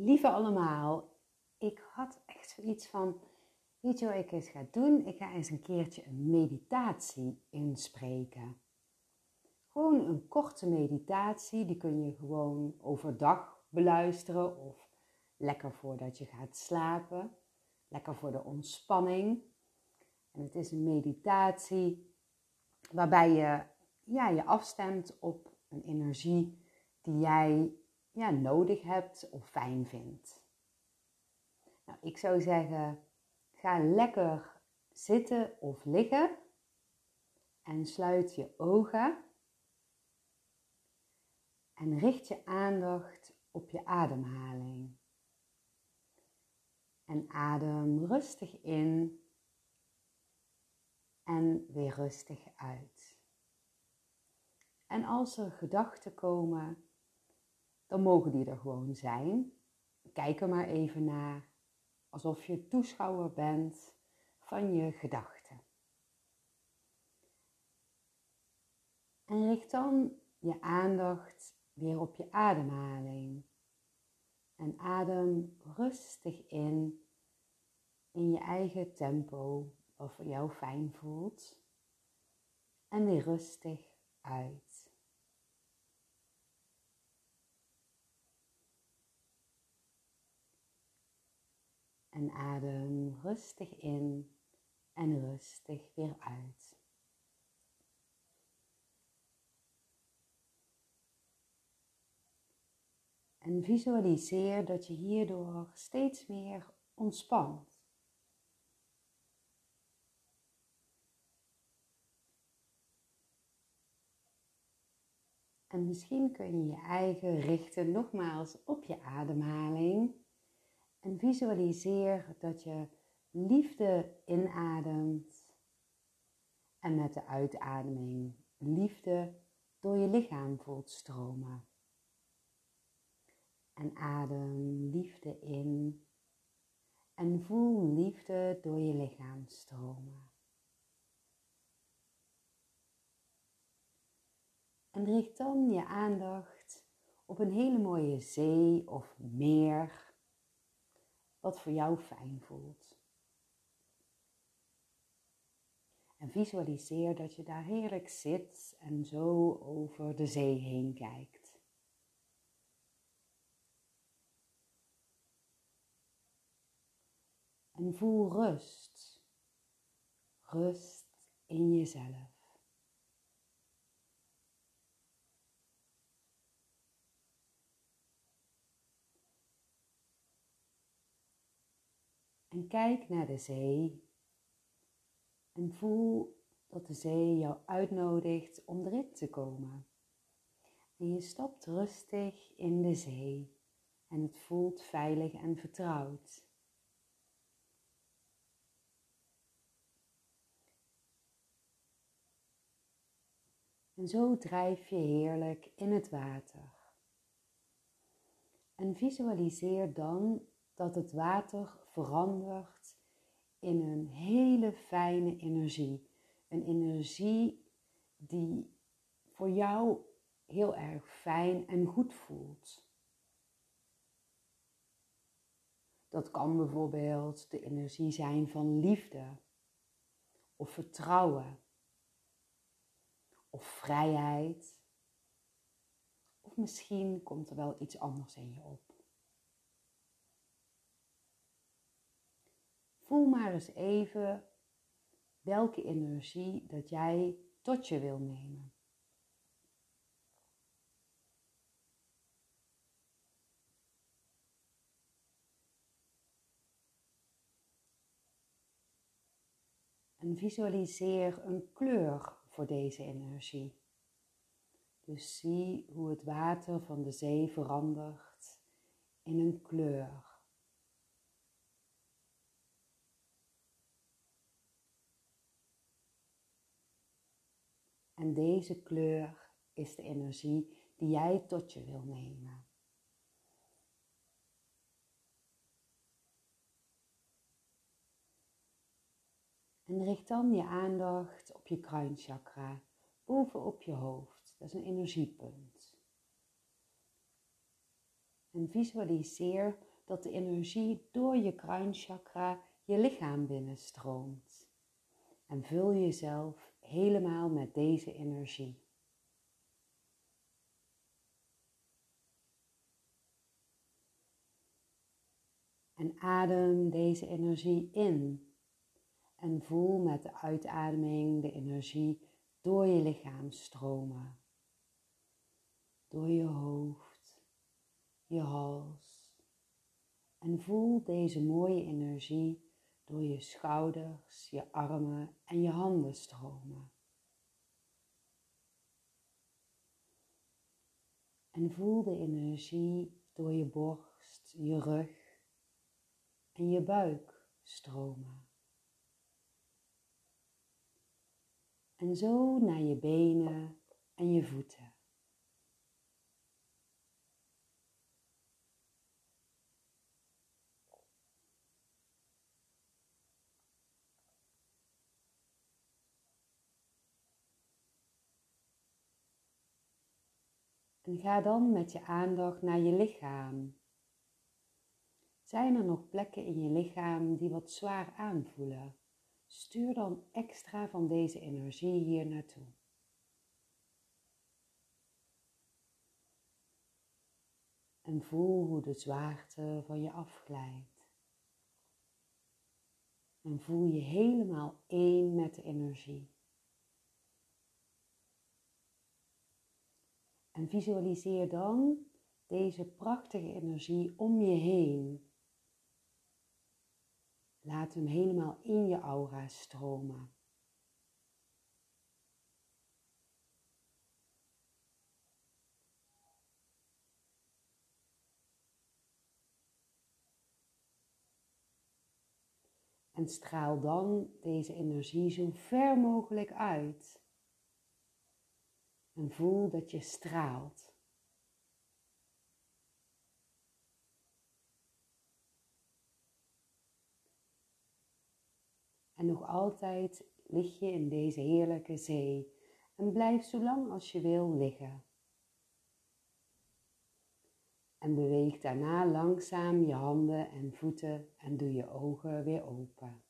Lieve allemaal, ik had echt zoiets van, weet je wat ik eens ga doen? Ik ga eens een keertje een meditatie inspreken. Gewoon een korte meditatie, die kun je gewoon overdag beluisteren of lekker voordat je gaat slapen. Lekker voor de ontspanning. En het is een meditatie waarbij je ja, je afstemt op een energie die jij ja, nodig hebt of fijn vindt. Nou, ik zou zeggen, ga lekker zitten of liggen en sluit je ogen en richt je aandacht op je ademhaling. En adem rustig in en weer rustig uit. En als er gedachten komen, dan mogen die er gewoon zijn. Kijk er maar even naar, alsof je toeschouwer bent van je gedachten. En richt dan je aandacht weer op je ademhaling. En adem rustig in, in je eigen tempo, voor jou fijn voelt. En weer rustig uit. En adem rustig in en rustig weer uit. En visualiseer dat je hierdoor steeds meer ontspant. En misschien kun je je eigen richten nogmaals op je ademhaling. En visualiseer dat je liefde inademt en met de uitademing liefde door je lichaam voelt stromen. En adem liefde in en voel liefde door je lichaam stromen. En richt dan je aandacht op een hele mooie zee of meer wat voor jou fijn voelt. En visualiseer dat je daar heerlijk zit en zo over de zee heen kijkt. En voel rust. Rust in jezelf. En kijk naar de zee. En voel dat de zee jou uitnodigt om erin te komen. En je stapt rustig in de zee en het voelt veilig en vertrouwd. En zo drijf je heerlijk in het water. En visualiseer dan dat het water verandert in een hele fijne energie. Een energie die voor jou heel erg fijn en goed voelt. Dat kan bijvoorbeeld de energie zijn van liefde of vertrouwen of vrijheid. Of misschien komt er wel iets anders in je op. Voel maar eens even welke energie dat jij tot je wil nemen. En visualiseer een kleur voor deze energie. Dus zie hoe het water van de zee verandert in een kleur. En deze kleur is de energie die jij tot je wil nemen. En richt dan je aandacht op je kruinchakra, boven op je hoofd. Dat is een energiepunt. En visualiseer dat de energie door je kruinchakra je lichaam binnenstroomt. En vul jezelf helemaal met deze energie. En adem deze energie in. En voel met de uitademing de energie door je lichaam stromen. Door je hoofd, je hals. En voel deze mooie energie door je schouders, je armen en je handen stromen. En voel de energie door je borst, je rug en je buik stromen. En zo naar je benen en je voeten. En ga dan met je aandacht naar je lichaam. Zijn er nog plekken in je lichaam die wat zwaar aanvoelen? Stuur dan extra van deze energie hier naartoe. En voel hoe de zwaarte van je afglijdt. En voel je helemaal één met de energie. En visualiseer dan deze prachtige energie om je heen. Laat hem helemaal in je aura stromen. En straal dan deze energie zo ver mogelijk uit. En voel dat je straalt. En nog altijd lig je in deze heerlijke zee en blijf zo lang als je wil liggen. En beweeg daarna langzaam je handen en voeten en doe je ogen weer open.